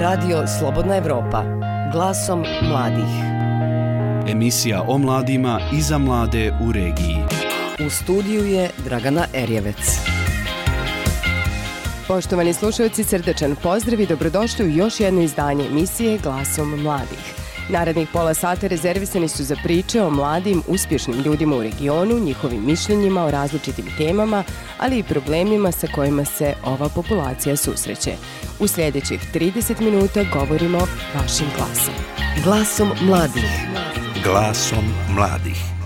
Radio Slobodna Evropa. Glasom mladih. Emisija o mladima i za mlade u regiji. U studiju je Dragana Erjevec. Poštovani slušalci, srdečan pozdrav i dobrodošli u još jedno izdanje emisije Glasom mladih. Narednih pola sata rezervisani su za priče o mladim, uspješnim ljudima u regionu, njihovim mišljenjima o različitim temama, ali i problemima sa kojima se ova populacija susreće. U sljedećih 30 minuta govorimo vašim glasom. Glasom mladih. Glasom mladih.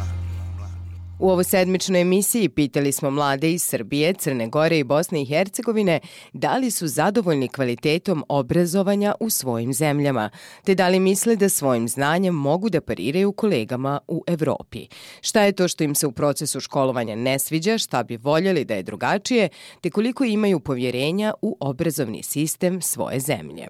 U ovoj sedmičnoj emisiji pitali smo mlade iz Srbije, Crne Gore i Bosne i Hercegovine da li su zadovoljni kvalitetom obrazovanja u svojim zemljama, te da li misle da svojim znanjem mogu da pariraju kolegama u Evropi. Šta je to što im se u procesu školovanja ne sviđa, šta bi voljeli da je drugačije, te koliko imaju povjerenja u obrazovni sistem svoje zemlje.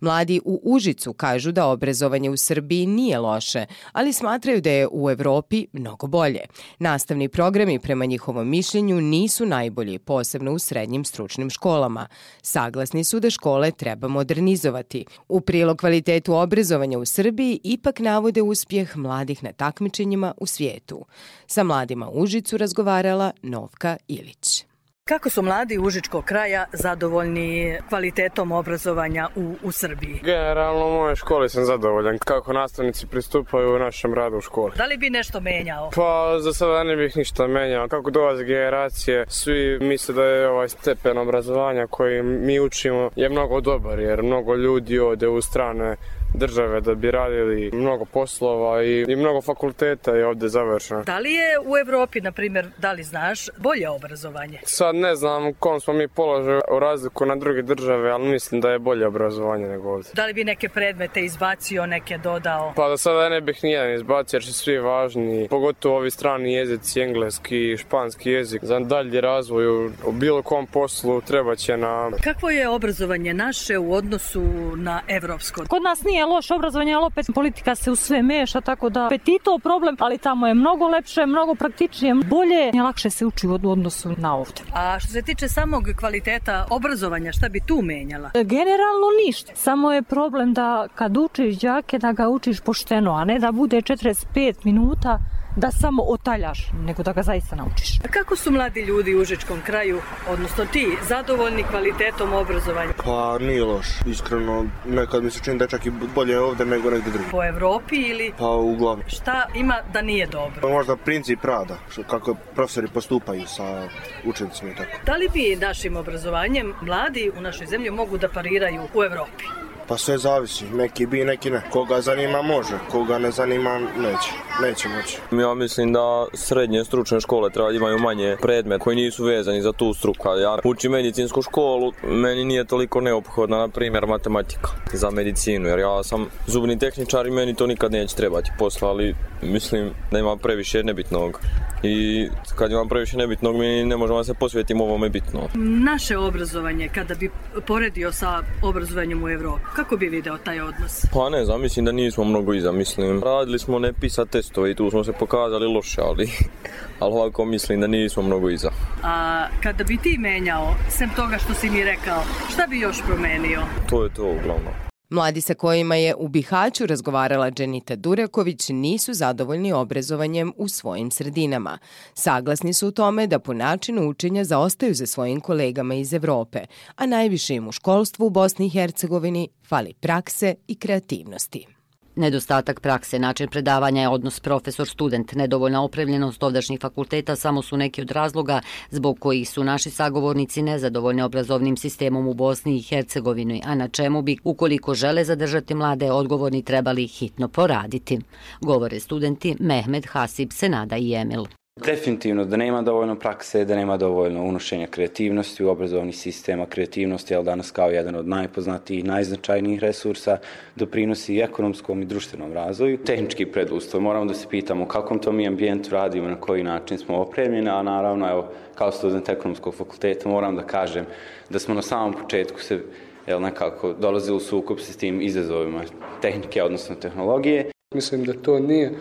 Mladi u Užicu kažu da obrazovanje u Srbiji nije loše, ali smatraju da je u Evropi mnogo bolje. Nastavni programi prema njihovom mišljenju nisu najbolji, posebno u srednjim stručnim školama. Saglasni su da škole treba modernizovati. U prilog kvalitetu obrazovanja u Srbiji ipak navode uspjeh mladih na takmičenjima u svijetu. Sa mladima u Užicu razgovarala Novka Ilić. Kako su mladi Užičkog kraja zadovoljni kvalitetom obrazovanja u, u Srbiji? Generalno u moje školi sam zadovoljan kako nastavnici pristupaju u našem radu u školi. Da li bi nešto menjao? Pa za sada ne bih ništa menjao. Kako dolaze generacije, svi misle da je ovaj stepen obrazovanja koji mi učimo je mnogo dobar jer mnogo ljudi ode u strane države da bi radili mnogo poslova i, i mnogo fakulteta je ovde završeno. Da li je u Evropi, na primjer, da li znaš, bolje obrazovanje? Sad ne znam u kom smo mi položaju u razliku na druge države, ali mislim da je bolje obrazovanje nego ovde. Da li bi neke predmete izbacio, neke dodao? Pa da sada ne bih nijedan izbacio jer su svi važni, pogotovo ovi strani jezici, engleski, španski jezik. Za dalji razvoj u, u bilo kom poslu treba će na... Kakvo je obrazovanje naše u odnosu na evropsko? Kod nas nije loše obrazovanje, ali opet politika se u sve meša, tako da opet i to problem, ali tamo je mnogo lepše, mnogo praktičnije, bolje i lakše se uči u odnosu na ovde. A što se tiče samog kvaliteta obrazovanja, šta bi tu menjala? Generalno ništa. Samo je problem da kad učiš đake, da ga učiš pošteno, a ne da bude 45 minuta da samo otaljaš, nego da ga zaista naučiš. A kako su mladi ljudi u Užičkom kraju, odnosno ti, zadovoljni kvalitetom obrazovanja? Pa nije loš, iskreno, nekad mi se čini da je čak i bolje ovde nego negde drugi. Po Evropi ili? Pa uglavnom. Šta ima da nije dobro? Pa možda princip rada, što, kako profesori postupaju sa učenicima i tako. Da li bi našim obrazovanjem mladi u našoj zemlji mogu da pariraju u Evropi? Pa sve zavisi, neki bi, neki ne. Koga zanima može, koga ne zanima neće, neće moći. Ja mislim da srednje stručne škole treba imaju manje predmet koji nisu vezani za tu struku. Ja učim medicinsku školu, meni nije toliko neophodna, na primjer, matematika za medicinu, jer ja sam zubni tehničar i meni to nikad neće trebati posla, ali mislim da ima previše nebitnog. I kad imam previše nebitnog, mi ne možemo se posvetiti ovome bitno. Naše obrazovanje, kada bi poredio sa obrazovanjem u Evropi, kako bi video taj odnos? Pa ne znam, mislim da nismo mnogo iza, mislim. Radili smo ne pisa testove i tu smo se pokazali loše, ali, ali ovako mislim da nismo mnogo iza. A kada bi ti menjao, sem toga što si mi rekao, šta bi još promenio? To je to uglavnom. Mladi sa kojima je u Bihaću razgovarala Dženita Dureković nisu zadovoljni obrazovanjem u svojim sredinama. Saglasni su u tome da po načinu učenja zaostaju za svojim kolegama iz Evrope, a najviše im u školstvu u Bosni i Hercegovini fali prakse i kreativnosti. Nedostatak prakse, način predavanja je odnos profesor-student, nedovoljna opremljenost ovdašnjih fakulteta samo su neki od razloga zbog kojih su naši sagovornici nezadovoljni obrazovnim sistemom u Bosni i Hercegovini, a na čemu bi, ukoliko žele zadržati mlade, odgovorni trebali hitno poraditi. Govore studenti Mehmed, Hasib, Senada i Emil. Definitivno da nema dovoljno prakse, da nema dovoljno unošenja kreativnosti u obrazovni sistema. Kreativnost je danas kao jedan od najpoznatijih, najznačajnijih resursa, doprinosi i ekonomskom i društvenom razvoju. Tehnički preduslov, moramo da se pitamo u kakvom to mi ambijentu radimo, na koji način smo opremljeni, a naravno, evo, kao student ekonomskog fakulteta moram da kažem da smo na samom početku se jel, nekako dolazili u sukup s tim izazovima tehnike, odnosno tehnologije. Mislim da to nije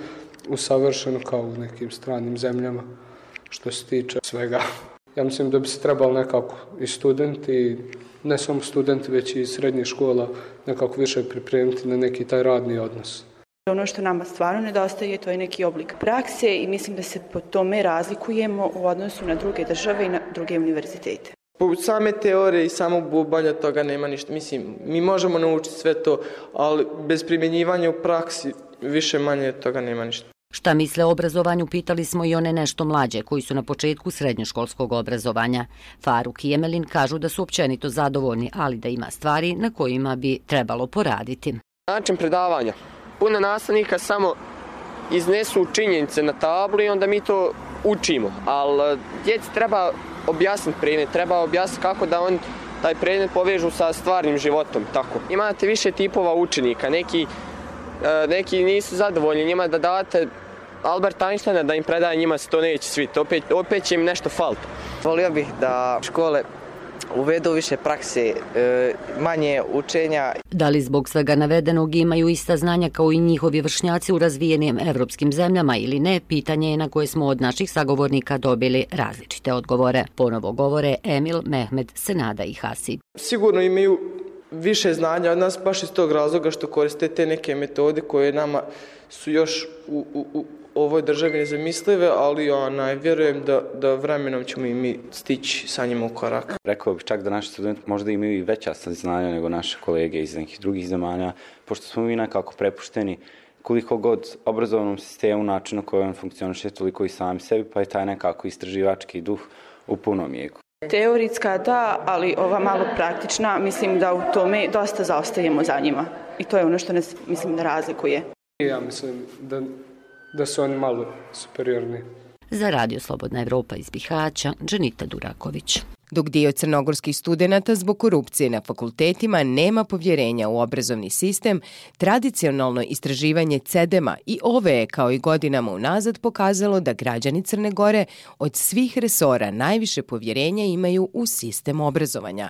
usavršeno kao u nekim stranim zemljama što se tiče svega. Ja mislim da bi se trebalo nekako i studenti, ne samo studenti, već i srednje škola nekako više pripremiti na neki taj radni odnos. Ono što nama stvarno nedostaje to je neki oblik prakse i mislim da se po tome razlikujemo u odnosu na druge države i na druge univerzitete. Po same teorije i samog bubanja toga nema ništa. Mislim, mi možemo naučiti sve to, ali bez primjenjivanja u praksi više manje toga nema ništa. Šta misle o obrazovanju pitali smo i one nešto mlađe koji su na početku srednjoškolskog obrazovanja. Faruk i Emelin kažu da su općenito zadovoljni, ali da ima stvari na kojima bi trebalo poraditi. Način predavanja. Puno nastavnika samo iznesu činjenice na tablu i onda mi to učimo, ali djeci treba objasniti predmet, treba objasniti kako da on taj predmet povežu sa stvarnim životom, tako. Imate više tipova učenika, neki, neki nisu zadovoljni njima da date Albert Einsteina da im predaje njima se to neće opet, opet će im nešto faliti. Volio bih da škole uvedu više prakse, manje učenja. Da li zbog svega navedenog imaju ista znanja kao i njihovi vršnjaci u razvijenim evropskim zemljama ili ne, pitanje je na koje smo od naših sagovornika dobili različite odgovore. Ponovo govore Emil, Mehmed, Senada i Hasi. Sigurno imaju više znanja od nas baš iz tog razloga što koriste te neke metode koje nama su još u, u, u ovoj državi nezamislive, ali onaj, vjerujem da, da vremenom ćemo i mi stići sa njima u korak. Rekao bih čak da naši studenti možda imaju i veća saznanja nego naše kolege iz nekih drugih zemalja, pošto smo mi nekako prepušteni koliko god obrazovnom sistemu, načinu koji on funkcioniše, toliko i sami sebi, pa je taj nekako istraživački duh u punom jegu. Teoritska da, ali ova malo praktična, mislim da u tome dosta zaostajemo za njima. I to je ono što nas, mislim, da razlikuje. Ja mislim da da su oni malo superiorni. Za Radio Slobodna Evropa iz Bihaća, Dženita Duraković. Dok dio crnogorskih studenta zbog korupcije na fakultetima nema povjerenja u obrazovni sistem, tradicionalno istraživanje CEDEMA i ove je kao i godinama unazad pokazalo da građani Crne Gore od svih resora najviše povjerenja imaju u sistem obrazovanja.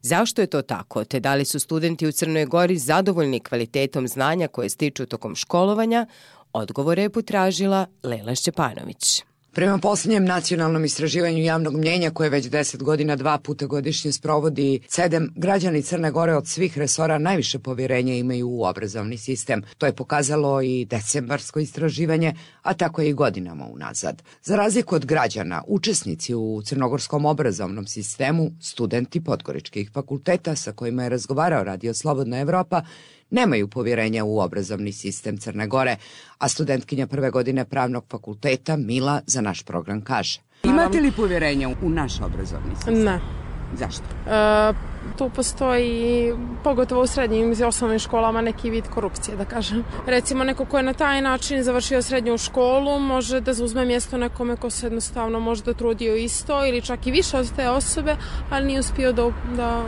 Zašto je to tako, te da li su studenti u Crnoj Gori zadovoljni kvalitetom znanja koje stiču tokom školovanja, Odgovore je potražila Lela Šćepanović. Prema posljednjem nacionalnom istraživanju javnog mnjenja koje već deset godina dva puta godišnje sprovodi CEDEM, građani Crne Gore od svih resora najviše povjerenja imaju u obrazovni sistem. To je pokazalo i decembarsko istraživanje, a tako i godinama unazad. Za razliku od građana, učesnici u crnogorskom obrazovnom sistemu, studenti podgoričkih fakulteta sa kojima je razgovarao Radio Slobodna Evropa, nemaju povjerenja u obrazovni sistem Crne Gore, a studentkinja prve godine pravnog fakulteta Mila za naš program kaže. Imate li povjerenja u naš obrazovni sistem? Ne. Zašto? E, tu postoji, pogotovo u srednjim i osnovnim školama, neki vid korupcije, da kažem. Recimo, neko ko je na taj način završio srednju školu, može da zauzme mjesto nekome ko se jednostavno možda trudio isto ili čak i više od te osobe, ali nije uspio da, da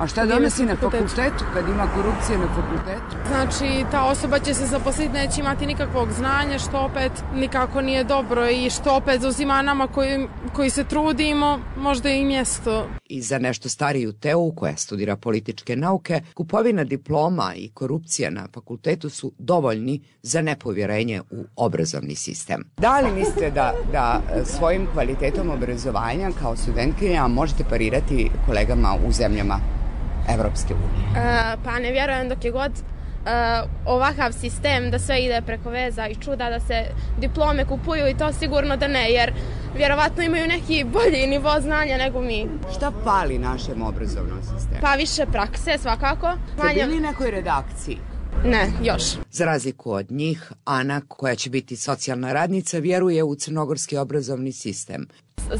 A šta donosi na fakultetu kad ima korupcije na fakultetu? Znači, ta osoba će se zaposliti, neće imati nikakvog znanja, što opet nikako nije dobro i što opet zauzima nama koji, koji se trudimo, možda i mjesto. I za nešto stariju Teu, koja studira političke nauke, kupovina diploma i korupcija na fakultetu su dovoljni za nepovjerenje u obrazovni sistem. Da li mislite da, da svojim kvalitetom obrazovanja kao studentkinja možete parirati kolegama u zemljama Evropske unije? Uh, pa ne vjerujem dok je god uh, ovakav sistem da sve ide preko veza i čuda da se diplome kupuju i to sigurno da ne, jer vjerovatno imaju neki bolji nivo znanja nego mi. Šta pali našem obrazovnom sistemu? Pa više prakse svakako. Ste bili nekoj redakciji? Ne, još. Za razliku od njih, Ana, koja će biti socijalna radnica, vjeruje u crnogorski obrazovni sistem.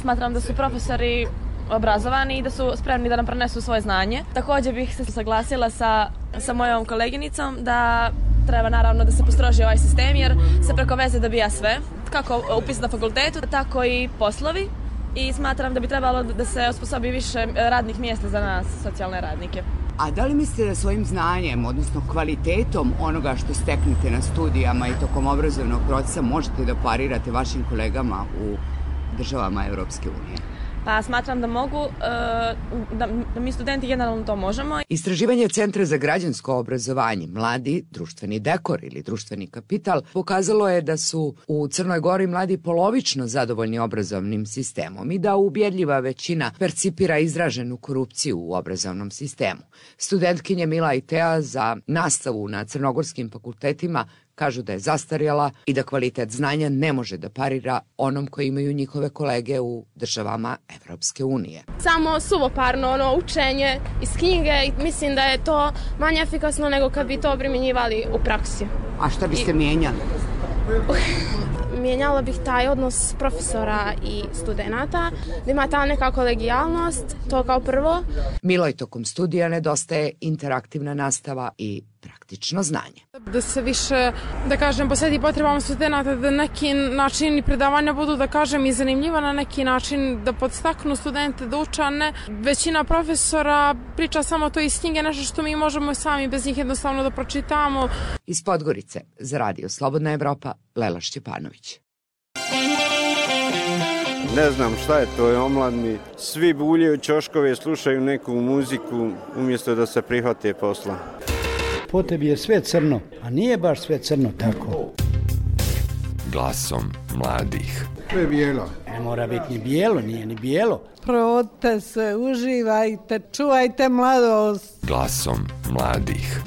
Smatram da su profesori obrazovani i da su spremni da nam prenesu svoje znanje. Također bih se saglasila sa, sa mojom koleginicom da treba naravno da se postroži ovaj sistem jer se preko veze dobija sve, kako upis na fakultetu, tako i poslovi i smatram da bi trebalo da se osposobi više radnih mjesta za nas, socijalne radnike. A da li mislite da svojim znanjem, odnosno kvalitetom onoga što steknete na studijama i tokom obrazovnog procesa možete da parirate vašim kolegama u državama Europske unije? Pa smatram da mogu, da, da mi studenti generalno to možemo. Istraživanje Centra za građansko obrazovanje, mladi, društveni dekor ili društveni kapital pokazalo je da su u Crnoj Gori mladi polovično zadovoljni obrazovnim sistemom i da ubjedljiva većina percipira izraženu korupciju u obrazovnom sistemu. Studentkinje Mila i Tea za nastavu na crnogorskim fakultetima kažu da je zastarjela i da kvalitet znanja ne može da parira onom koji imaju njihove kolege u državama Evropske unije. Samo suvoparno ono učenje iz knjige i mislim da je to manje efikasno nego kad bi to primjenjivali u praksi. A šta biste I... mijenjali? mijenjala bih taj odnos profesora i studenta, da ima ta neka kolegijalnost, to kao prvo. Miloj tokom studija nedostaje interaktivna nastava i praktično znanje. Da se više, da kažem, posveti potrebama studenta da neki načini predavanja budu, da kažem, i zanimljiva na neki način, da podstaknu studente da uče, ne većina profesora priča samo to iz knjige, nešto što mi možemo sami bez njih jednostavno da pročitamo. Iz Podgorice, za radio Slobodna Evropa, Lela Šćepanović. Ne znam šta je to, je omladni. Svi buljaju čoškove, slušaju neku muziku umjesto da se prihvate posla po tebi je sve crno, a nije baš sve crno tako. Glasom mladih. To je bijelo. Ne mora biti ni bijelo, nije ni bijelo. Provodite se, uživajte, čuvajte mladost. Glasom mladih.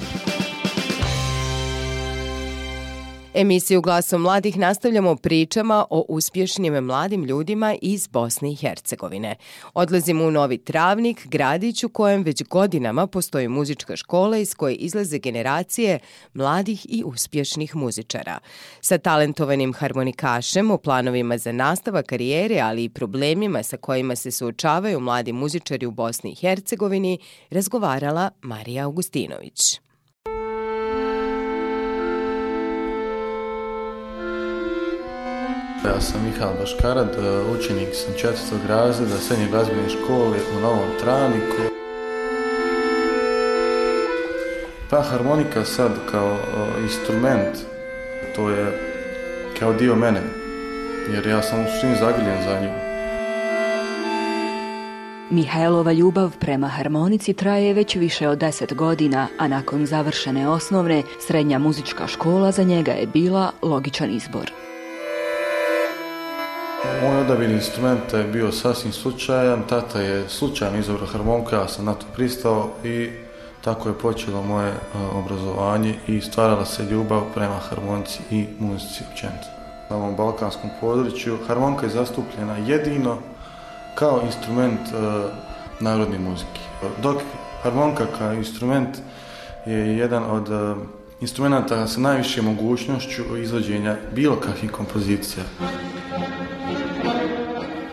Emisiju Glasom mladih nastavljamo pričama o uspješnim mladim ljudima iz Bosne i Hercegovine. Odlazimo u Novi Travnik, gradić u kojem već godinama postoji muzička škola iz koje izlaze generacije mladih i uspješnih muzičara. Sa talentovanim harmonikašem o planovima za nastava karijere, ali i problemima sa kojima se suočavaju mladi muzičari u Bosni i Hercegovini, razgovarala Marija Augustinović. Ja sam Mihal Baškarad, e, učenik sam četvrtog razreda srednje glazbene škole u Novom Traniku. Pa harmonika sad kao e, instrument, to je kao dio mene, jer ja sam u svim zagrljen za nju. Mihajlova ljubav prema harmonici traje već više od deset godina, a nakon završene osnovne, srednja muzička škola za njega je bila logičan izbor. Moj odabir instrumenta je bio sasvim slučajan, tata je slučajno izabrao harmonku, ja sam na to pristao i tako je počelo moje obrazovanje i stvarala se ljubav prema harmonici i muzici općenito. Na ovom balkanskom području harmonika je zastupljena jedino kao instrument narodne muzike. Dok harmonika kao instrument je jedan od instrumenta sa najviše mogućnošću izvođenja bilo kakvih kompozicija.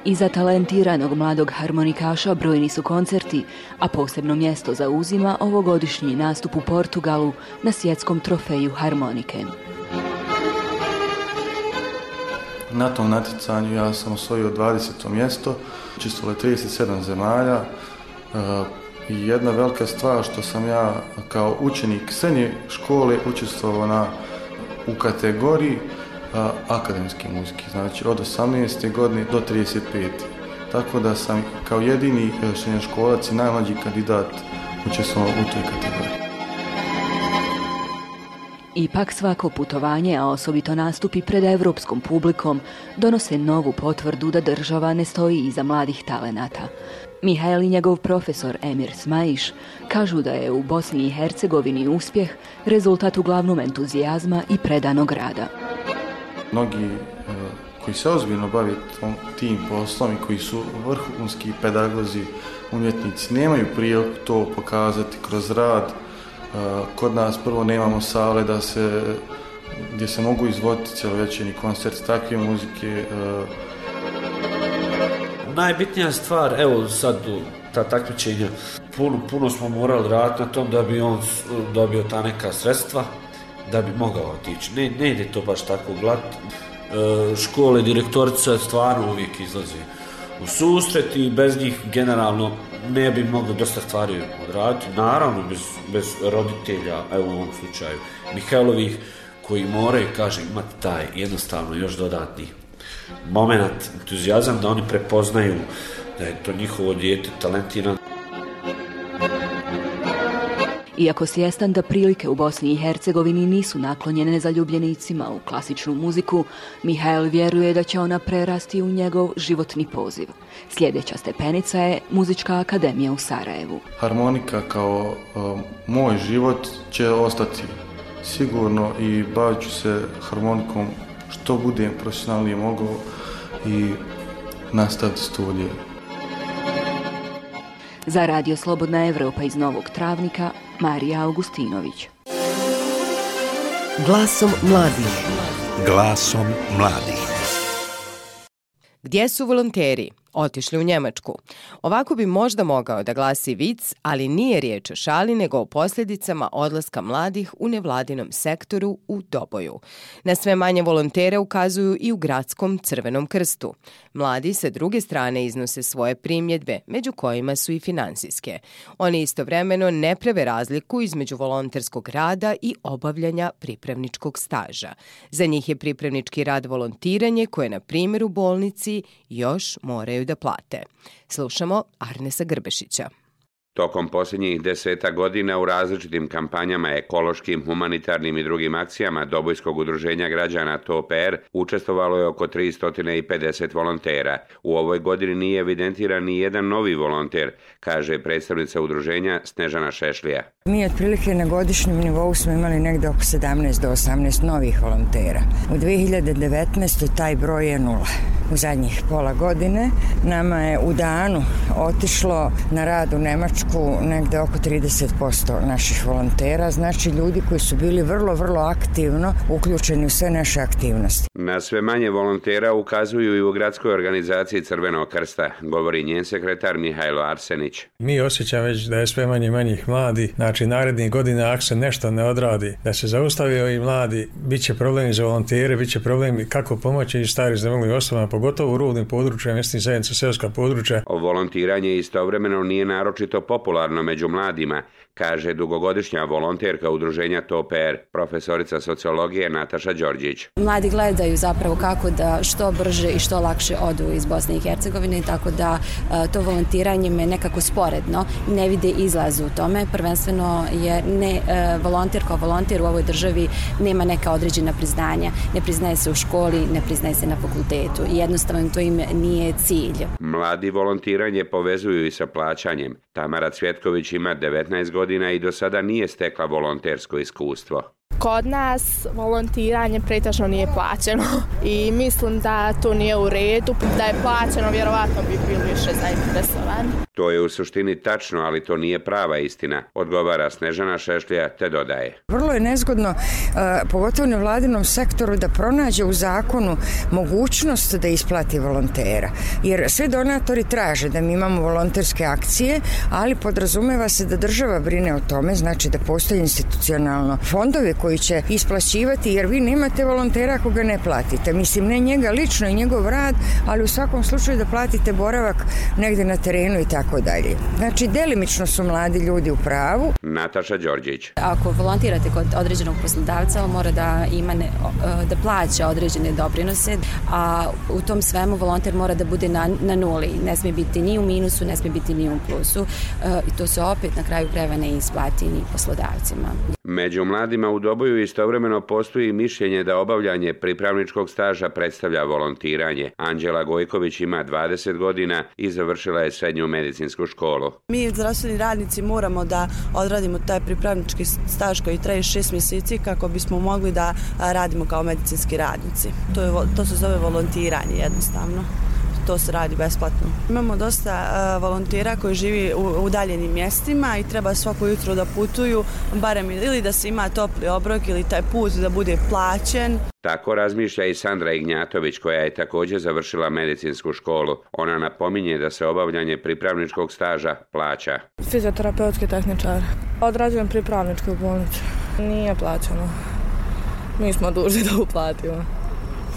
Iza talentiranog mladog harmonikaša brojni su koncerti, a posebno mjesto zauzima ovogodišnji nastup u Portugalu na svjetskom trofeju harmonike. Na tom natjecanju ja sam osvojio 20. mjesto, čistvalo 37 zemalja i jedna velika stvar što sam ja kao učenik srednje škole učestvovao na, u kategoriji a, akademske muzike, znači od 18. godine do 35. Tako da sam kao jedini e, srednjoškolac i najmlađi kandidat učestvovao u toj kategoriji. Ipak svako putovanje, a osobito nastupi pred evropskom publikom, donose novu potvrdu da država ne stoji iza mladih talenata. Mihajl i njegov profesor Emir Smajiš kažu da je u Bosni i Hercegovini uspjeh rezultat uglavnom entuzijazma i predanog rada. Mnogi e, koji se ozbiljno bavi tim poslom i koji su vrhunski pedagozi, umjetnici, nemaju priliku to pokazati kroz rad. E, kod nas prvo nemamo sale da se, gdje se mogu izvoditi cjelovečerni koncert takve muzike. Najbitnija stvar, evo sad ta takmičenja, puno, puno smo morali raditi na tom da bi on dobio ta neka sredstva, da bi mogao otići. Ne, ne ide to baš tako glat. E, škole, direktorica stvarno uvijek izlazi u susret i bez njih generalno ne bi mogli dosta stvari odraditi. Naravno, bez, bez roditelja, evo u ovom slučaju, Mihajlovih, koji moraju, kažem, imati taj jednostavno još dodatni moment, entuzijazam da oni prepoznaju da je to njihovo dijete talentirano. Iako svjestan da prilike u Bosni i Hercegovini nisu naklonjene zaljubljenicima u klasičnu muziku, Mihael vjeruje da će ona prerasti u njegov životni poziv. Sljedeća stepenica je Muzička akademija u Sarajevu. Harmonika kao um, moj život će ostati sigurno i bavit ću se harmonikom što budem profesionalnije mogao i nastaviti studije. Za Radio Slobodna Evropa iz Novog Travnika, Marija Augustinović. Glasom mladih. Glasom mladih. Gdje su volonteri? Otišli u Njemačku. Ovako bi možda mogao da glasi vic, ali nije riječ o šali nego o posljedicama odlaska mladih u nevladinom sektoru u Doboju. Na sve manje volontera ukazuju i u gradskom Crvenom krstu. Mladi sa druge strane iznose svoje primjedbe, među kojima su i finansijske. Oni istovremeno ne preve razliku između volonterskog rada i obavljanja pripravničkog staža. Za njih je pripravnički rad volontiranje koje, na primjer, u bolnici još moraju da plate. Slušamo Arnesa Grbešića. Tokom posljednjih deseta godina u različitim kampanjama, ekološkim, humanitarnim i drugim akcijama Dobojskog udruženja građana TOPR učestvovalo je oko 350 volontera. U ovoj godini nije evidentiran ni jedan novi volonter, kaže predstavnica udruženja Snežana Šešlija. Mi otprilike na godišnjem nivou smo imali negde oko 17 do 18 novih volontera. U 2019. taj broj je nula. U zadnjih pola godine nama je u danu otišlo na rad u Nemačku negde oko 30% naših volontera, znači ljudi koji su bili vrlo, vrlo aktivno uključeni u sve naše aktivnosti. Na sve manje volontera ukazuju i u gradskoj organizaciji Crvenog krsta, govori njen sekretar Mihajlo Arsenić. Mi osjećamo već da je sve manje manjih mladi, znači narednih godina ako se nešto ne odradi, da se zaustavio i mladi, bit će problemi za volontere, bit će problemi kako pomoći i stari zemljivim osobama, pogotovo u ruralnim područjima, mjesnih zajednica, seoska područja. Volontiranje istovremeno nije naročito popularno među mladima, kaže dugogodišnja volonterka udruženja TOPR, profesorica sociologije Nataša Đorđić. Mladi gledaju zapravo kako da što brže i što lakše odu iz Bosne i Hercegovine, tako da to volontiranje me nekako sporedno ne vide izlaz u tome. Prvenstveno je ne volonter kao volonter u ovoj državi nema neka određena priznanja. Ne priznaje se u školi, ne priznaje se na fakultetu i jednostavno to im nije cilj. Mladi volontiranje povezuju i sa plaćanjem. Tamara Cvjetković ima 19 godina i do sada nije stekla volontersko iskustvo. Kod nas volontiranje pretežno nije plaćeno i mislim da to nije u redu. Da je plaćeno, vjerovatno bi bili više zainteresovani. To je u suštini tačno, ali to nije prava istina, odgovara Snežana Šešlija te dodaje. Vrlo je nezgodno, pogotovo na vladinom sektoru, da pronađe u zakonu mogućnost da isplati volontera. Jer sve donatori traže da mi imamo volonterske akcije, ali podrazumeva se da država brine o tome, znači da postoji institucionalno fondovi koji će isplaćivati, jer vi nemate volontera ako ga ne platite. Mislim, ne njega lično i njegov rad, ali u svakom slučaju da platite boravak negde na terenu i tako dalje. Znači, delimično su mladi ljudi u pravu. Nataša Đorđić. Ako volontirate kod određenog poslodavca, on mora da ima ne, da plaća određene doprinose, a u tom svemu volonter mora da bude na, na nuli. Ne smije biti ni u minusu, ne smije biti ni u plusu. I to se opet na kraju krajeva ne isplati ni poslodavcima. Među mladima u Doboju istovremeno postoji mišljenje da obavljanje pripravničkog staža predstavlja volontiranje. Anđela Gojković ima 20 godina i završila je srednju medicinsku školu. Mi zdravstveni radnici moramo da odradimo taj pripravnički staž koji traje šest mjeseci kako bismo mogli da radimo kao medicinski radnici. To, je, to se zove volontiranje jednostavno to se radi besplatno. Imamo dosta uh, volontera koji živi u udaljenim mjestima i treba svako jutro da putuju, barem ili da se ima topli obrok ili taj put da bude plaćen. Tako razmišlja i Sandra Ignjatović koja je također završila medicinsku školu. Ona napominje da se obavljanje pripravničkog staža plaća. Fizioterapeutski tehničar. Odrađujem pripravničku bolnicu. Nije plaćeno. Mi smo dužni da uplatimo.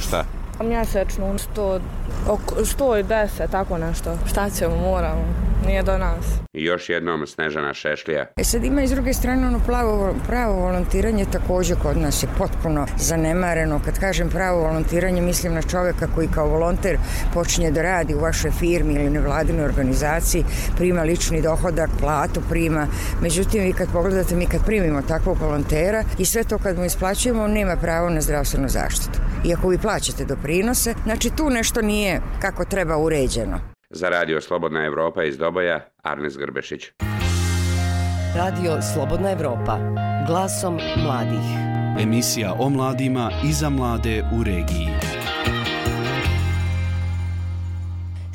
Šta? Mjesečno 100, oko 110, tako nešto. Šta ćemo, moramo. nije do nas. I još jednom Snežana Šešlija. E sad ima i s druge strane ono plavo, pravo volontiranje također kod nas je potpuno zanemareno. Kad kažem pravo volontiranje mislim na čovjeka koji kao volonter počinje da radi u vašoj firmi ili nevladinoj organizaciji, prima lični dohodak, platu prima. Međutim, vi kad pogledate, mi kad primimo takvog volontera i sve to kad mu isplaćujemo, on nema pravo na zdravstvenu zaštitu. Iako vi plaćate doprinose, znači tu nešto nije kako treba uređeno. Za radio Slobodna Evropa iz Doboja, Arnes Grbešić. Radio Slobodna Evropa, glasom mladih. Emisija o mladima i za mlade u regiji.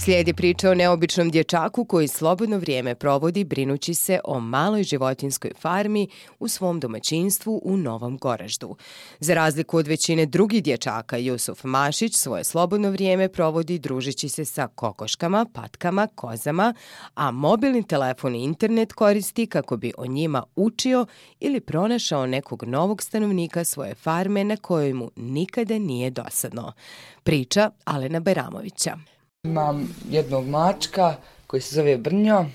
Slijedi priča o neobičnom dječaku koji slobodno vrijeme provodi brinući se o maloj životinskoj farmi u svom domaćinstvu u Novom Goraždu. Za razliku od većine drugih dječaka, Jusuf Mašić svoje slobodno vrijeme provodi družići se sa kokoškama, patkama, kozama, a mobilni telefon i internet koristi kako bi o njima učio ili pronašao nekog novog stanovnika svoje farme na kojoj mu nikada nije dosadno. Priča Alena Beramovića. Imam jednog mačka koji se zove Brnjo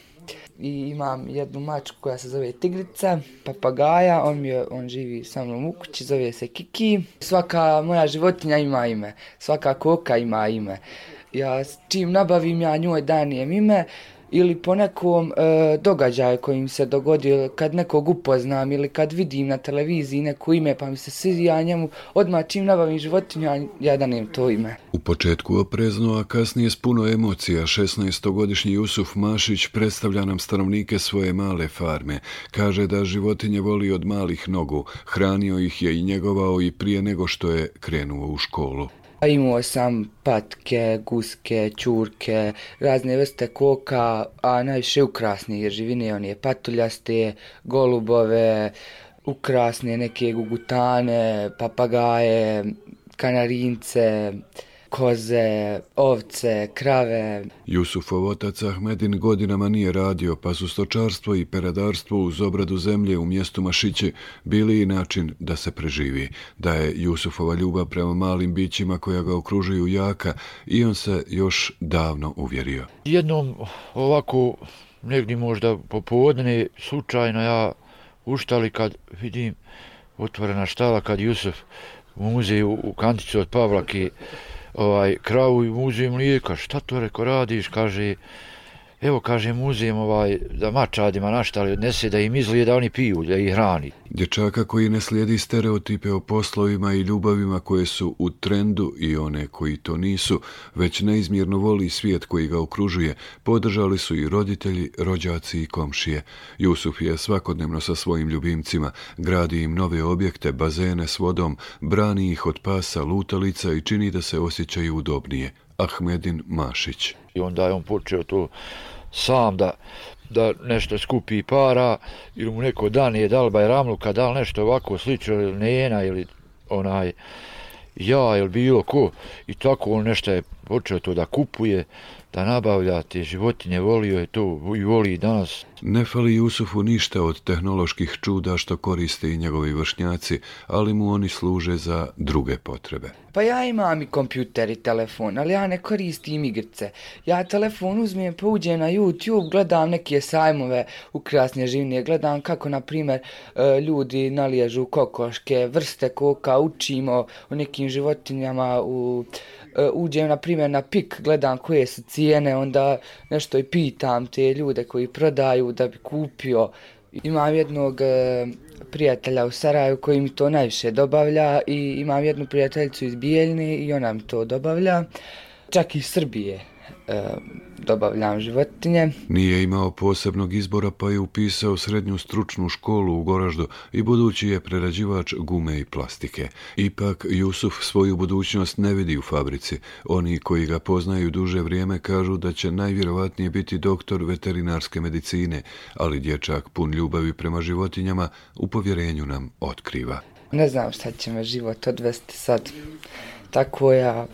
i imam jednu mačku koja se zove Tigrica, papagaja, on, mi je, on živi sa mnom u kući, zove se Kiki. Svaka moja životinja ima ime, svaka koka ima ime. Ja čim nabavim ja njoj danijem ime ili po nekom e, događaju koji mi se dogodio, kad nekog upoznam ili kad vidim na televiziji neko ime pa mi se sviđa njemu, odmah čim nabavim životinju, ja danem to ime. U početku oprezno, a kasnije s puno emocija, 16-godišnji Jusuf Mašić predstavlja nam stanovnike svoje male farme. Kaže da životinje voli od malih nogu, hranio ih je i njegovao i prije nego što je krenuo u školu. Imao sam patke, guske, čurke, razne vrste koka, a najviše jer živine, on je patuljaste, golubove, ukrasne neke gugutane, papagaje, kanarince, koze, ovce, krave. Jusufov otac Ahmedin godinama nije radio, pa su stočarstvo i peradarstvo uz obradu zemlje u mjestu Mašiće bili i način da se preživi. Da je Jusufova ljubav prema malim bićima koja ga okružuju jaka i on se još davno uvjerio. Jednom ovako negdje možda popodne slučajno ja uštali kad vidim otvorena štala kad Jusuf u muzeju u kanticu od Pavlaki ovaj, kravu i muzej mlijeka, šta to reko radiš, kaže, evo kaže muzijem ovaj, da mačadima naštali odnese da im izlije da oni piju, da ih hrani. Dječaka koji ne slijedi stereotipe o poslovima i ljubavima koje su u trendu i one koji to nisu, već neizmjerno voli svijet koji ga okružuje, podržali su i roditelji, rođaci i komšije. Jusuf je svakodnevno sa svojim ljubimcima, gradi im nove objekte, bazene s vodom, brani ih od pasa, lutalica i čini da se osjećaju udobnije. Ahmedin Mašić. I onda je on počeo to sam da, da nešto skupi para ili mu neko dan je dal Bajramluka, dal nešto ovako slično ili Nena ili onaj ja ili bilo ko i tako on nešto je počeo to da kupuje da nabavlja te životinje, volio je to i voli i danas. Ne fali Jusufu ništa od tehnoloških čuda što koriste i njegovi vršnjaci, ali mu oni služe za druge potrebe. Pa ja imam i kompjuter i telefon, ali ja ne koristim igrice. Ja telefon uzmem, pa uđem na YouTube, gledam neke sajmove ukrasne živnije, gledam kako, na primjer, e, ljudi naliježu kokoške, vrste koka, učimo o nekim životinjama u uđem na primjer na pik, gledam koje su cijene, onda nešto i pitam te ljude koji prodaju da bi kupio. Imam jednog e, prijatelja u Saraju koji mi to najviše dobavlja i imam jednu prijateljicu iz Bijeljne i ona mi to dobavlja. Čak i iz Srbije e, dobavljam životinje. Nije imao posebnog izbora pa je upisao srednju stručnu školu u Goraždu i budući je prerađivač gume i plastike. Ipak Jusuf svoju budućnost ne vidi u fabrici. Oni koji ga poznaju duže vrijeme kažu da će najvjerovatnije biti doktor veterinarske medicine, ali dječak pun ljubavi prema životinjama u povjerenju nam otkriva. Ne znam šta će me život odvesti sad. Tako ja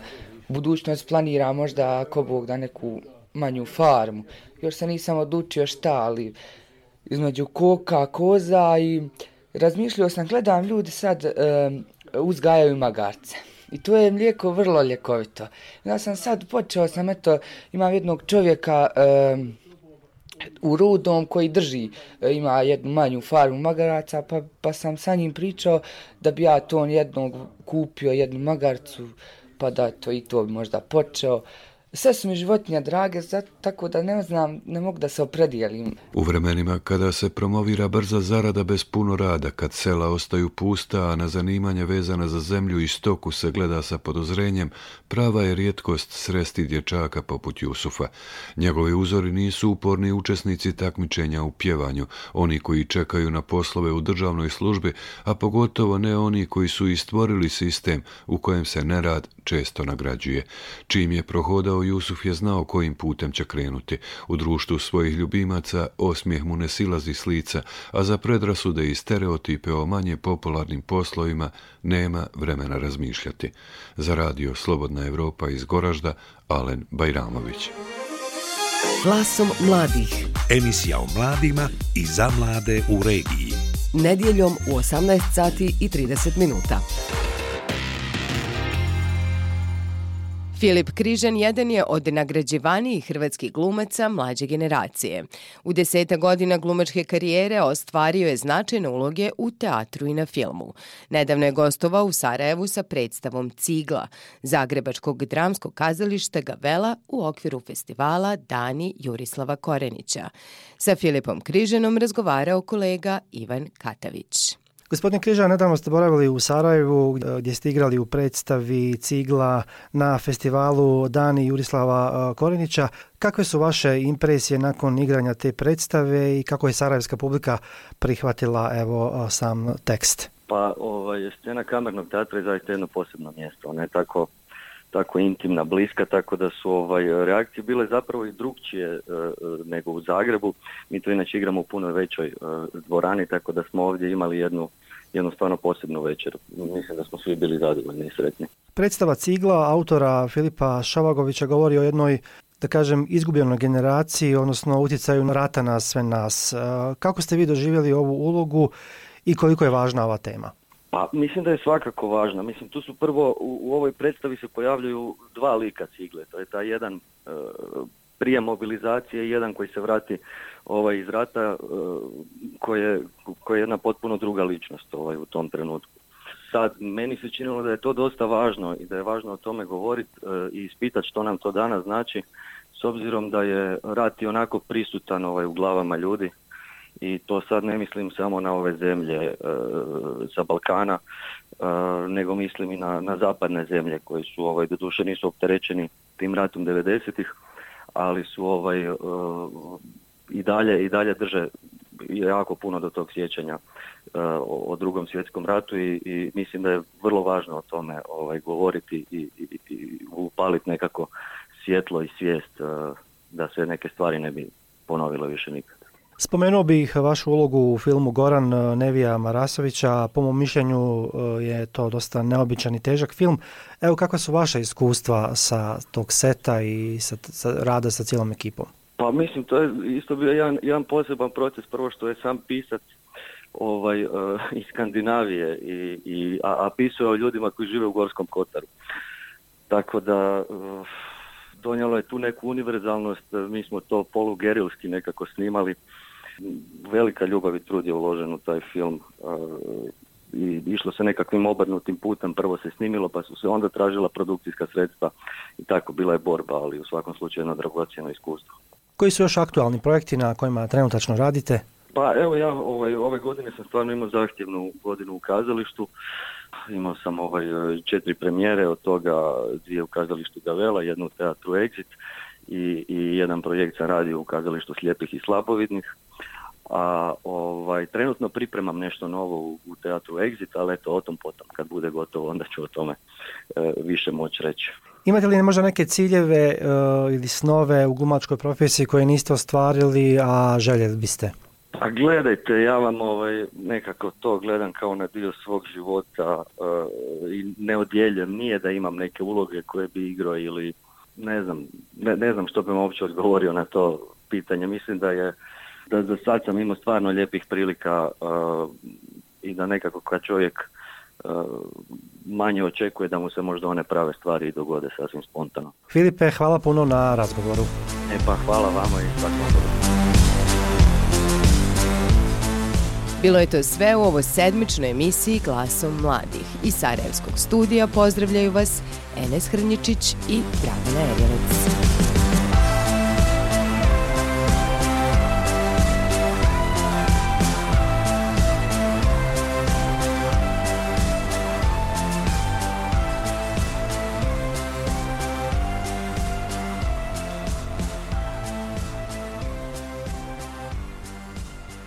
budućnost planira možda ako Bog da neku manju farmu. Još se nisam odlučio šta, ali između koka, koza i razmišljao sam, gledam ljudi sad um, uzgajaju magarce. I to je mlijeko vrlo ljekovito. Ja sam sad počeo sam, eto, imam jednog čovjeka, um, u Rudom koji drži, e, ima jednu manju farmu magaraca, pa, pa sam sa njim pričao da bi ja to jednog kupio, jednu magarcu, pa da to i to bi možda počeo. Sve su mi životinja drage, tako da ne znam, ne mogu da se opredijelim. U vremenima kada se promovira brza zarada bez puno rada, kad sela ostaju pusta, a na zanimanje vezana za zemlju i stoku se gleda sa podozrenjem, prava je rijetkost sresti dječaka poput Jusufa. Njegovi uzori nisu uporni učesnici takmičenja u pjevanju, oni koji čekaju na poslove u državnoj službi, a pogotovo ne oni koji su i stvorili sistem u kojem se nerad često nagrađuje. Čim je prohodao Jusuf je znao kojim putem će krenuti. U društvu svojih ljubimaca osmijeh mu ne silazi s lica, a za predrasude i stereotipe o manje popularnim poslovima nema vremena razmišljati. Za radio Slobodna Europa iz Goražda, Alen Bajramović. Glasom mladih. Emisija o mladima i za mlade u regiji. Nedjeljom u 18 sati i 30 minuta. Filip Križan jedan je od nagrađivanijih hrvatskih glumaca mlađe generacije. U deseta godina glumačke karijere ostvario je značajne uloge u teatru i na filmu. Nedavno je gostovao u Sarajevu sa predstavom Cigla, Zagrebačkog dramskog kazališta Gavela u okviru festivala Dani Jurislava Korenića. Sa Filipom Križanom razgovarao kolega Ivan Katavić. Gospodin Križa, nedavno ste boravili u Sarajevu gdje ste igrali u predstavi Cigla na festivalu Dani Jurislava e, Korenića. Kakve su vaše impresije nakon igranja te predstave i kako je sarajevska publika prihvatila evo e, sam tekst? Pa ovaj, scena kamernog teatra je zaista jedno posebno mjesto. Ona je tako tako intimna, bliska, tako da su ovaj, reakcije bile zapravo i drugčije e, nego u Zagrebu. Mi to inače igramo u puno većoj dvorani, tako da smo ovdje imali jednu stvarno posebnu večer. Mislim da smo svi bili zadovoljni i sretni. Predstava Cigla autora Filipa Šavagovića govori o jednoj da kažem, izgubljenoj generaciji, odnosno utjecaju rata na sve nas. E, kako ste vi doživjeli ovu ulogu i koliko je važna ova tema? Pa mislim da je svakako važna. Mislim, tu su prvo, u, ovoj predstavi se pojavljuju dva lika cigle. To je taj jedan e, prije mobilizacije jedan koji se vrati ovaj, iz rata e, koje, koje je jedna potpuno druga ličnost ovaj, u tom trenutku. Sad, meni se činilo da je to dosta važno i da je važno o tome govoriti e, i ispitati što nam to danas znači, s obzirom da je rat i onako prisutan ovaj, u glavama ljudi i to sad ne mislim samo na ove zemlje e, sa Balkana, nego mislim i na, na zapadne zemlje koje su, ovaj, doduše nisu opterećeni tim ratom 90-ih, ali su ovaj, i dalje i dalje drže jako puno do tog sjećanja uh, o, drugom svjetskom ratu i, i, mislim da je vrlo važno o tome ovaj, govoriti i, i, i upaliti nekako svjetlo i svijest da se neke stvari ne bi ponovilo više nikad. Spomenuo bih vašu ulogu u filmu Goran uh, Nevija Marasovića. Po mom mišljenju je to dosta neobičan i težak film. Evo kakva su vaša iskustva sa tog seta i sa, sa rada sa cijelom ekipom? Pa mislim, to je isto bio jedan, jedan poseban proces. Prvo što je sam pisac ovaj, uh, iz Skandinavije, i, i, a, a pisao je o ljudima koji žive u Gorskom Kotaru. Tako da uh, donijelo je tu neku univerzalnost, mi smo to polugerilski nekako snimali. Velika ljubav i trud je uložen u taj film uh, i išlo se nekakvim obrnutim putem, prvo se snimilo pa su se onda tražila produkcijska sredstva i tako bila je borba, ali u svakom slučaju jedno dragocjeno iskustvo. Koji su još aktualni projekti na kojima trenutačno radite? Pa evo ja ovaj, ove godine sam stvarno imao zahtjevnu godinu u kazalištu. Imao sam ovaj, četiri premijere, od toga dvije u kazalištu Gavela, jednu u teatru Exit i, i jedan projekt sam radio u kazalištu slijepih i slabovidnih. A ovaj, trenutno pripremam nešto novo u, u teatru Exit, ali eto o tom potom, kad bude gotovo onda ću o tome e, više moći reći. Imate li možda neke ciljeve uh, ili snove u glumačkoj profesiji koje niste ostvarili, a željeli biste? Pa gledajte, ja vam ovaj, nekako to gledam kao na dio svog života uh, i ne odjeljem. Nije da imam neke uloge koje bi igrao ili ne znam, ne, ne znam što bih uopće odgovorio na to pitanje. Mislim da je da za sad sam imao stvarno lijepih prilika uh, i da nekako kad čovjek uh, manje očekuje da mu se možda one prave stvari i dogode sasvim spontano. Filipe, hvala puno na razgovoru. E pa hvala vama i svakom. Bilo je to sve u ovoj sedmičnoj emisiji Glasom mladih. Iz Sarajevskog studija pozdravljaju vas Enes Hrnjičić i Dragana Erjelec.